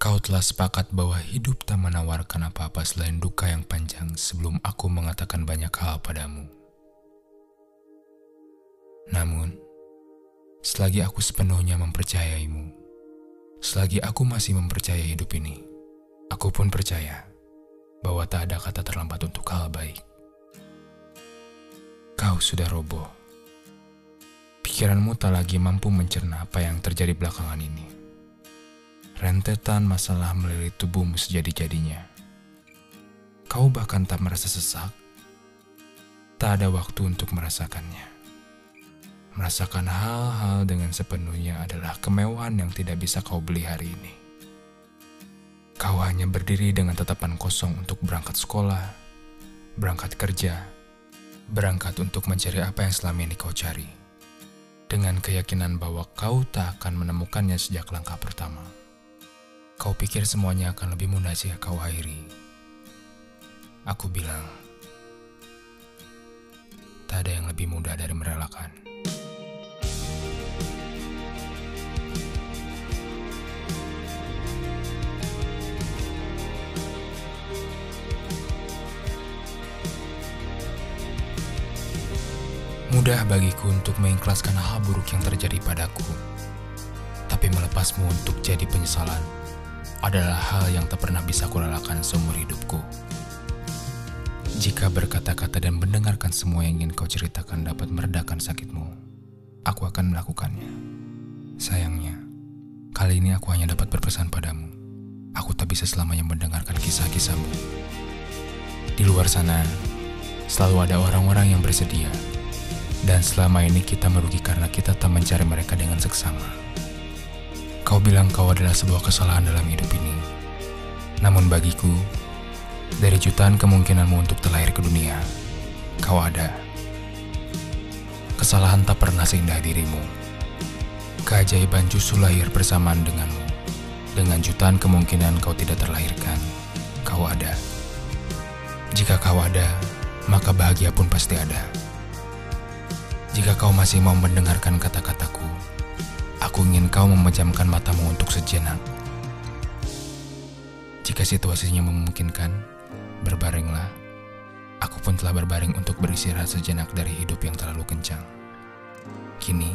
Kau telah sepakat bahwa hidup tak menawarkan apa-apa selain duka yang panjang sebelum aku mengatakan banyak hal padamu. Namun, selagi aku sepenuhnya mempercayaimu, selagi aku masih mempercayai hidup ini, aku pun percaya bahwa tak ada kata terlambat untuk hal baik. Kau sudah roboh. Pikiranmu tak lagi mampu mencerna apa yang terjadi belakangan ini rentetan masalah melilit tubuhmu sejadi-jadinya. Kau bahkan tak merasa sesak, tak ada waktu untuk merasakannya. Merasakan hal-hal dengan sepenuhnya adalah kemewahan yang tidak bisa kau beli hari ini. Kau hanya berdiri dengan tatapan kosong untuk berangkat sekolah, berangkat kerja, berangkat untuk mencari apa yang selama ini kau cari, dengan keyakinan bahwa kau tak akan menemukannya sejak langkah pertama. Kau pikir semuanya akan lebih mudah jika kau akhiri. Aku bilang, tak ada yang lebih mudah dari merelakan. Mudah bagiku untuk mengikhlaskan hal buruk yang terjadi padaku, tapi melepasmu untuk jadi penyesalan adalah hal yang tak pernah bisa kurelakan seumur hidupku. Jika berkata-kata dan mendengarkan semua yang ingin kau ceritakan dapat meredakan sakitmu, aku akan melakukannya. Sayangnya, kali ini aku hanya dapat berpesan padamu. Aku tak bisa selamanya mendengarkan kisah-kisahmu. Di luar sana, selalu ada orang-orang yang bersedia. Dan selama ini kita merugi karena kita tak mencari mereka dengan seksama. Kau bilang kau adalah sebuah kesalahan dalam hidup ini. Namun bagiku, dari jutaan kemungkinanmu untuk terlahir ke dunia, kau ada. Kesalahan tak pernah seindah dirimu. Keajaiban justru lahir bersamaan denganmu. Dengan jutaan kemungkinan kau tidak terlahirkan, kau ada. Jika kau ada, maka bahagia pun pasti ada. Jika kau masih mau mendengarkan kata-kataku, Aku ingin kau memejamkan matamu untuk sejenak. Jika situasinya memungkinkan, berbaringlah. Aku pun telah berbaring untuk beristirahat sejenak dari hidup yang terlalu kencang. Kini,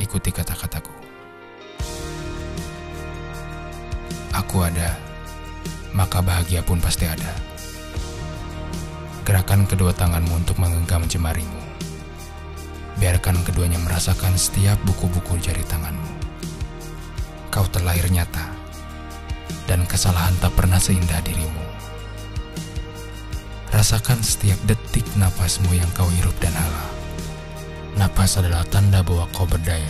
ikuti kata-kataku. Aku ada, maka bahagia pun pasti ada. Gerakan kedua tanganmu untuk menggenggam jemarimu biarkan keduanya merasakan setiap buku-buku jari tanganmu. Kau terlahir nyata, dan kesalahan tak pernah seindah dirimu. Rasakan setiap detik napasmu yang kau hirup dan hala. Napas adalah tanda bahwa kau berdaya,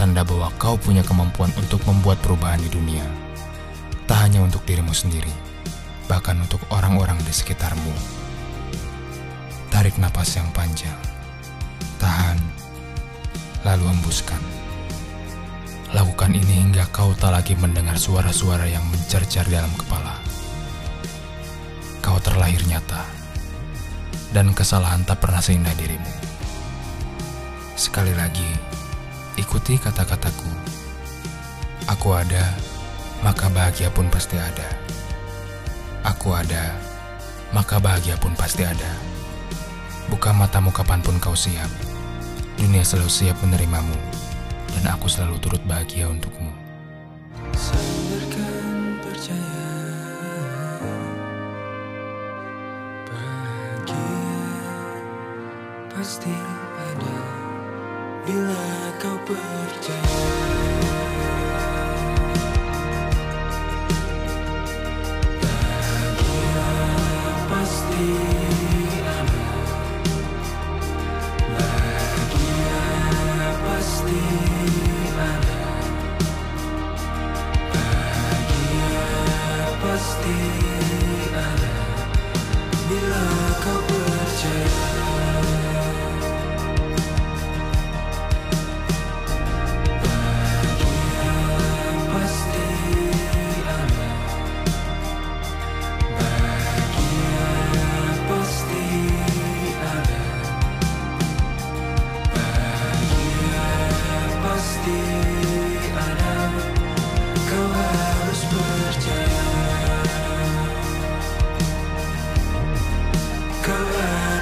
tanda bahwa kau punya kemampuan untuk membuat perubahan di dunia. Tak hanya untuk dirimu sendiri, bahkan untuk orang-orang di sekitarmu. Tarik napas yang panjang tahan, lalu embuskan. Lakukan ini hingga kau tak lagi mendengar suara-suara yang mencercar dalam kepala. Kau terlahir nyata, dan kesalahan tak pernah seindah dirimu. Sekali lagi, ikuti kata-kataku. Aku ada, maka bahagia pun pasti ada. Aku ada, maka bahagia pun pasti ada. Buka matamu kapan pun kau siap Dunia selalu siap menerimamu, dan aku selalu turut bahagia untukmu. Sandarkan percaya Bahagia pasti ada Bila kau percaya